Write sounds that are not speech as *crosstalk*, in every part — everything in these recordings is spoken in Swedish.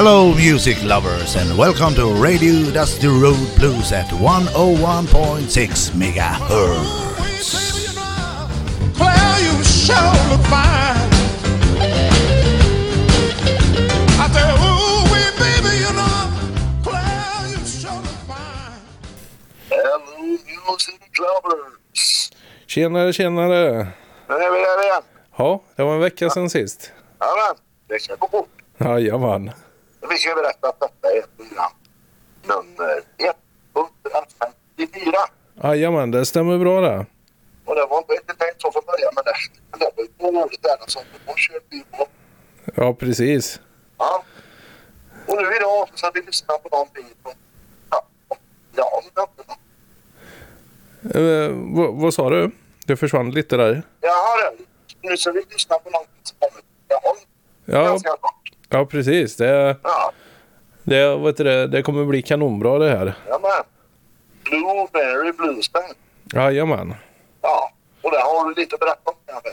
Hello, music lovers, and welcome to Radio Dusty Road Blues at 101.6 megahertz. Claire, you sure look fine. I say, ooh, wee, baby, you know, Claire, you sure look fine. Hello music lovers. Tjenare, tjenare. Nu är vi där igen. Ja, det var en vecka sedan sist. Jajamän, det ska gå fort. Jajamän. Vi ska berätta att detta är program nummer 154. Jajamän, det stämmer bra det. Och det var inte tänkt så från början men det, det var ju två år där så då körde vi på. Ja, precis. Ja. Och nu idag så ska vi lyssna på någonting från ja, ja. Eh, vad, vad sa du? Det försvann lite där. Jaha, det. nu ska vi lyssna på någonting som kommer Jaha, Ja, ganska. Ja precis. Det, Ja, det, vet du, det, det kommer bli kanonbra det här. jajamän. Blueberry Bluesband. Jajamän. Ja, och det har du lite att berätta om kanske.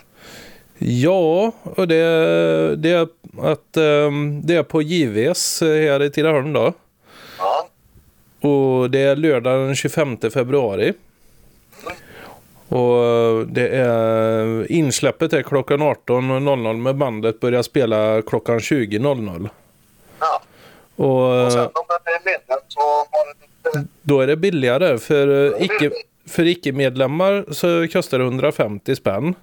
Ja, och det, det är att ehm, det är på JVS här i Tidaholm då. Ja, Och det är lördag den 25 februari. Och det är insläppet är klockan 18.00 men bandet börjar spela klockan 20.00. ja. Och Och sen om den är medlem så har den lite... då är det billigare. För eh, icke, för icke-medlemmar så kostar det 150 spänn.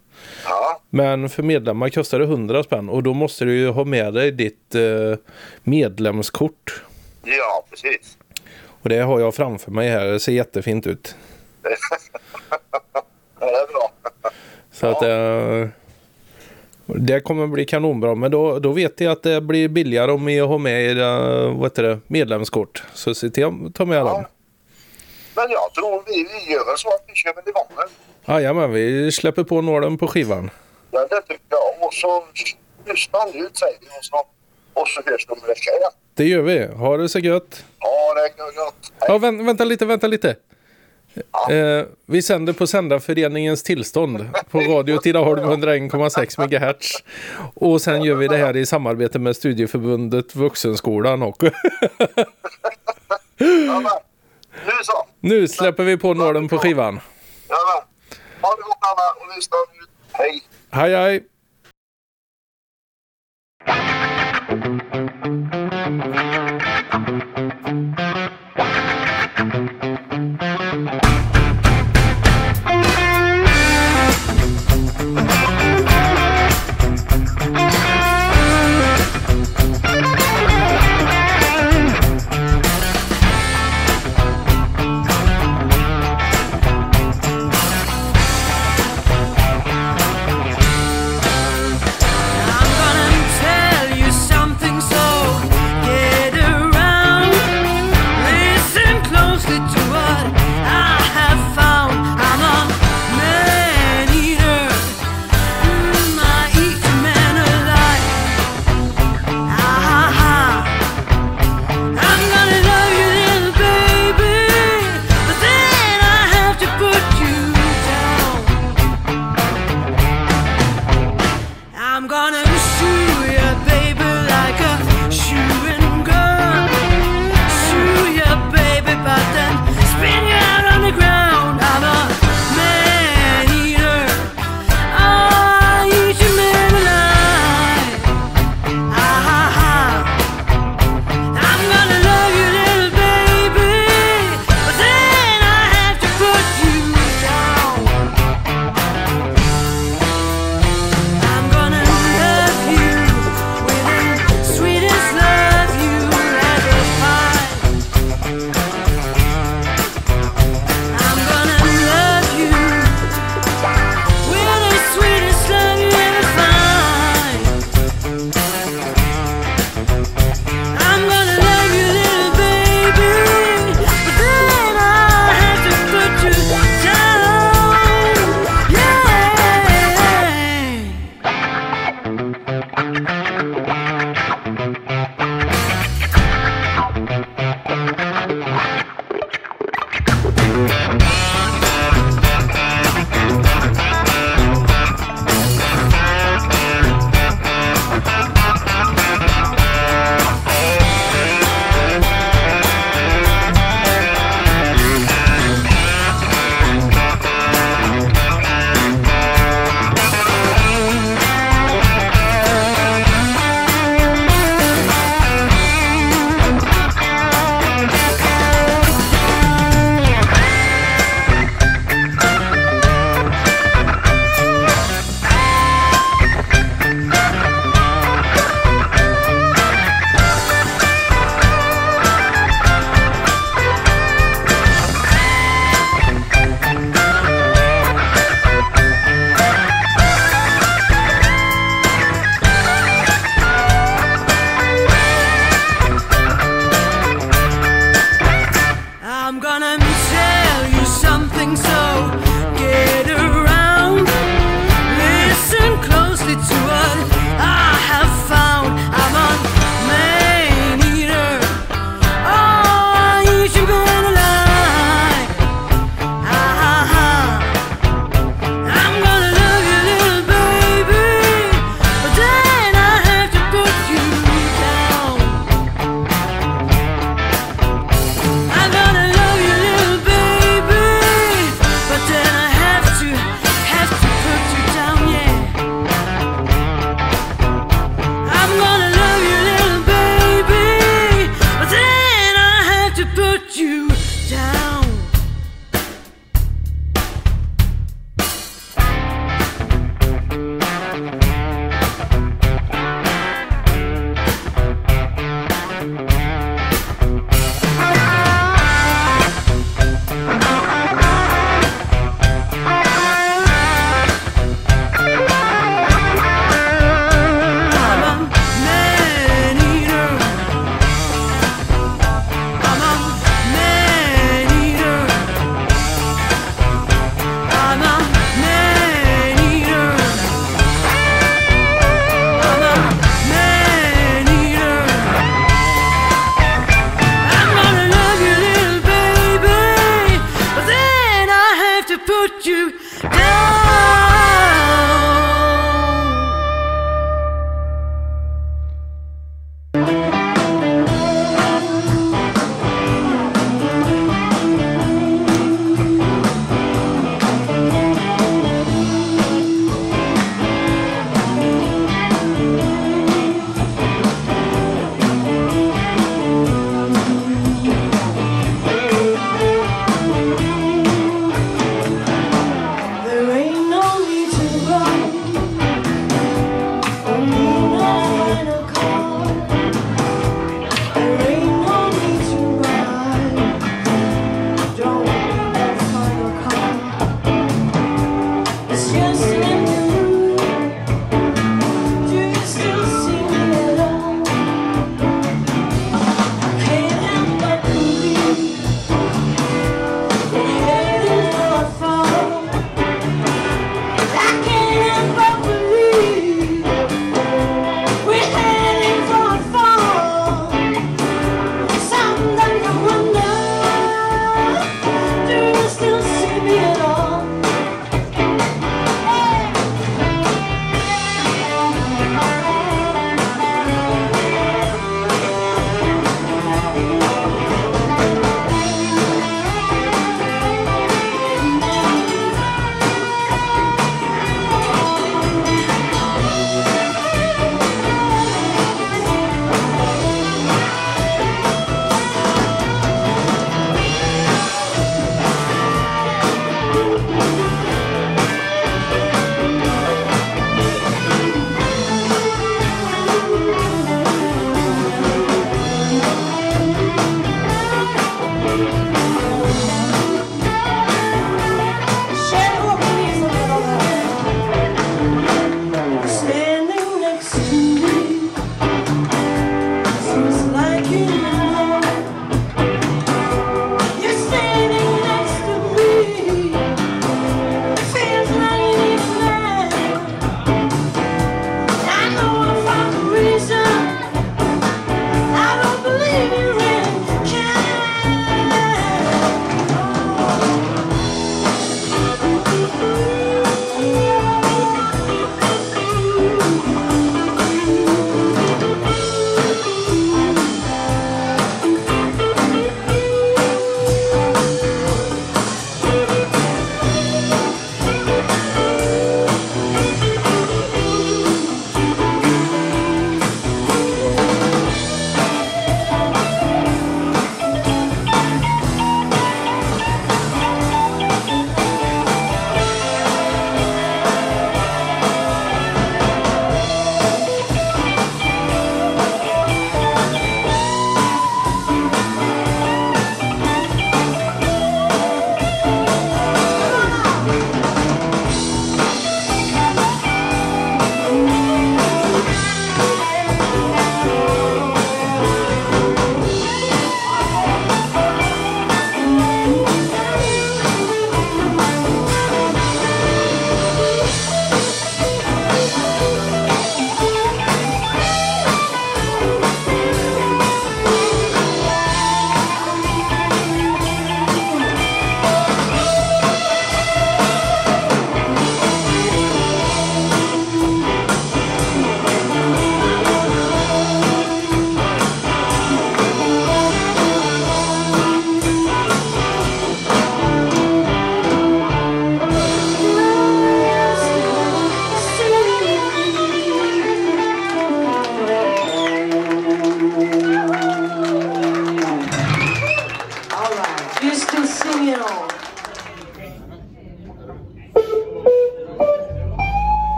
Ja, Men för medlemmar kostar det 100 spänn. Och då måste du ju ha med dig ditt eh, medlemskort. ja precis. Och det har jag framför mig här. Det ser jättefint ut. *laughs* Ja, det är bra. Så att eh, det kommer bli kanonbra. Men då, då vet jag att det blir billigare om ni har med era vad heter det, medlemskort. Så se till att ta med dem. Ja. Men jag tror vi, vi gör så att vi kör igång den. Jajamän, vi släpper på nålen på skivan. Ja, det tycker jag. Och så lyssna nu säger vi och så, och så hörs de vecka igen. Det gör vi. Ha det så gött. Ja, det är gott. Hej. Ja, vänt, vänta lite, vänta lite. Eh, vi sänder på Sändarföreningens tillstånd på Radio Tidaholm 101,6 MHz. Och sen gör vi det här i samarbete med Studieförbundet Vuxenskolan och men. Nu så. nu släpper vi på nålen på skivan. Ha det gott alla och lyssna. Hej. Hej hej!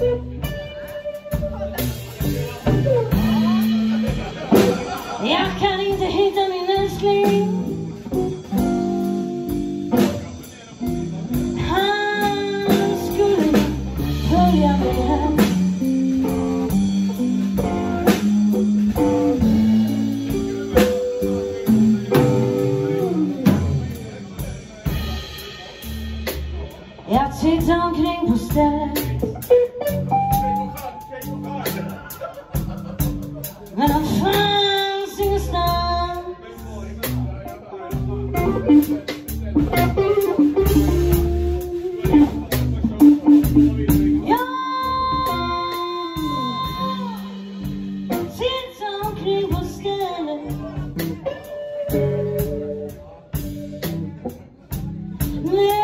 Jag Yeah.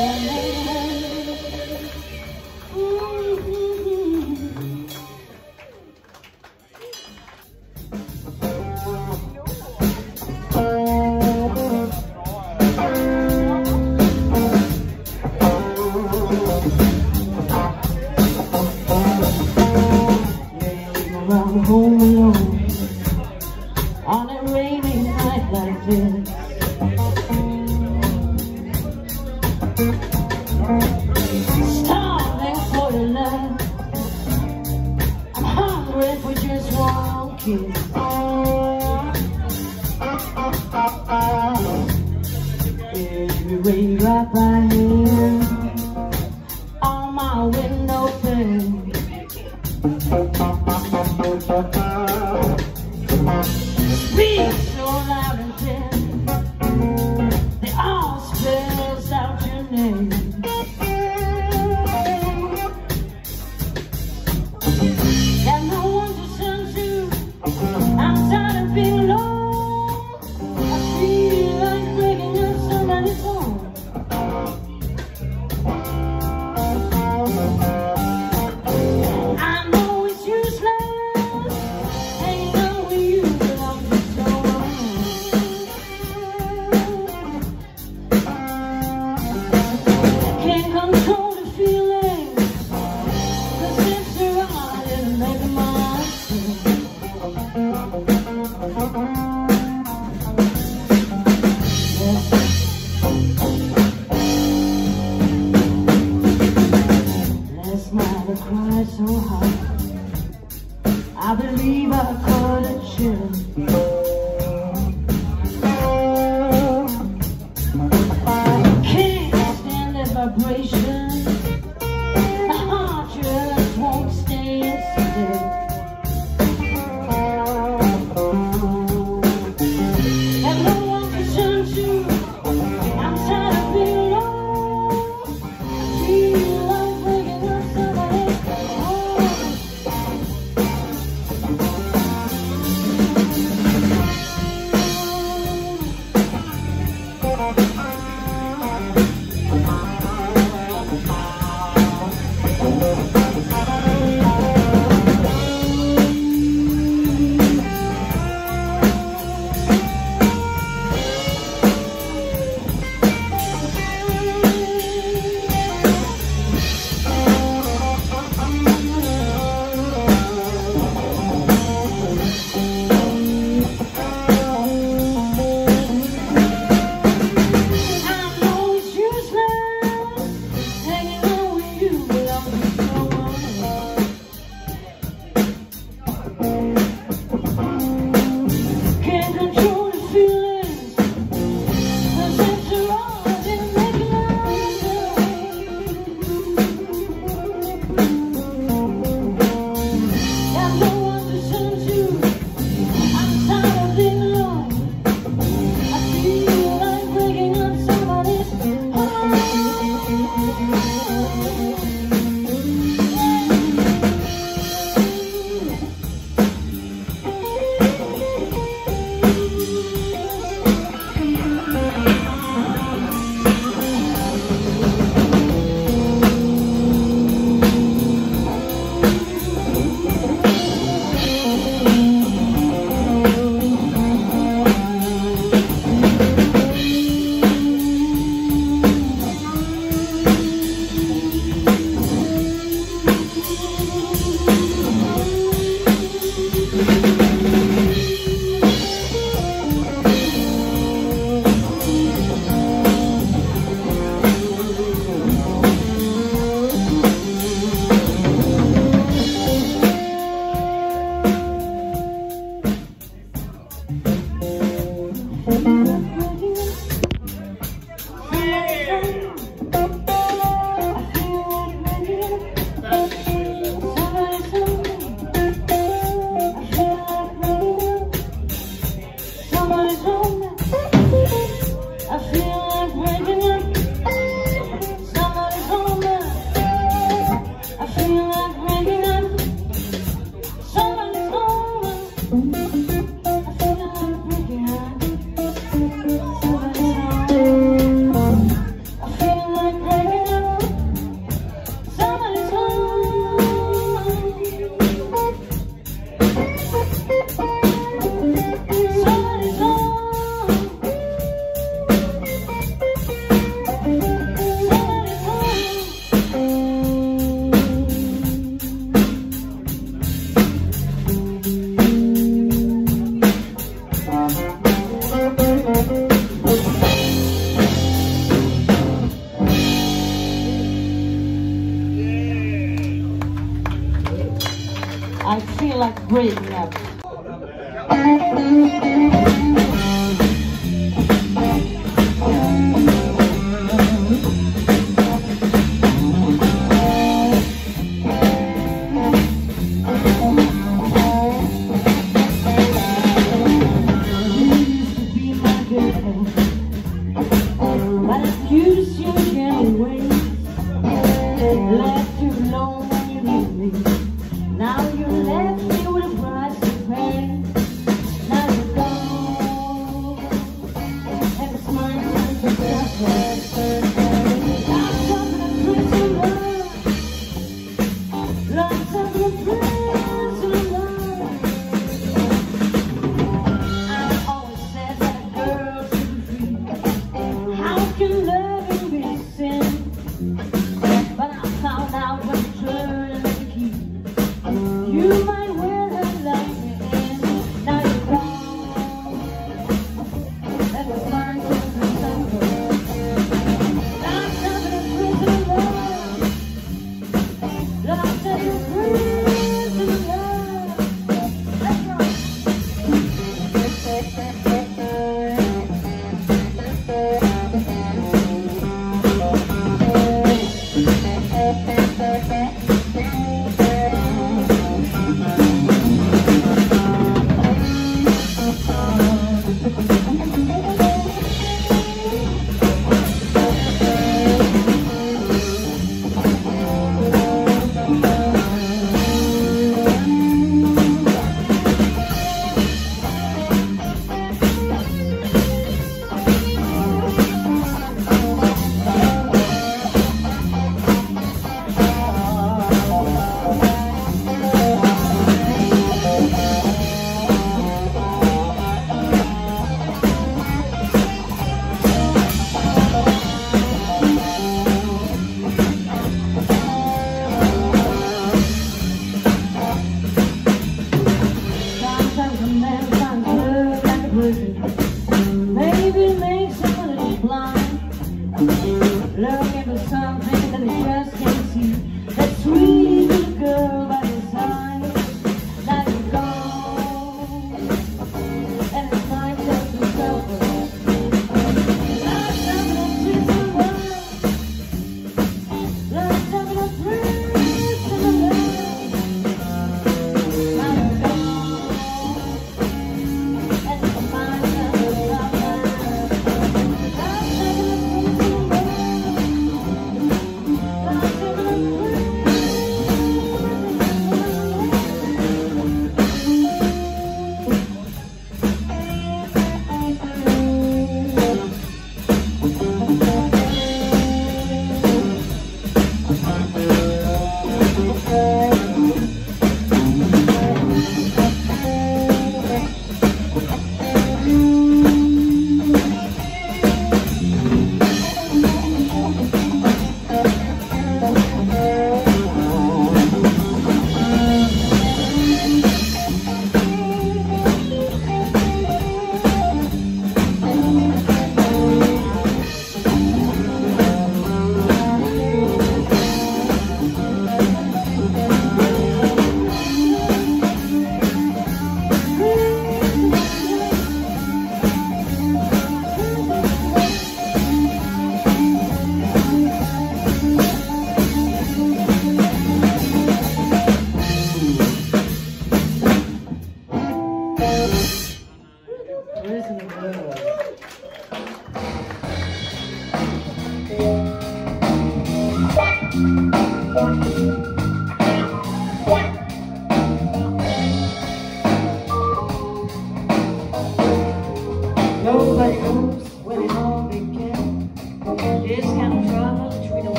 Oh, I feel like breaking up.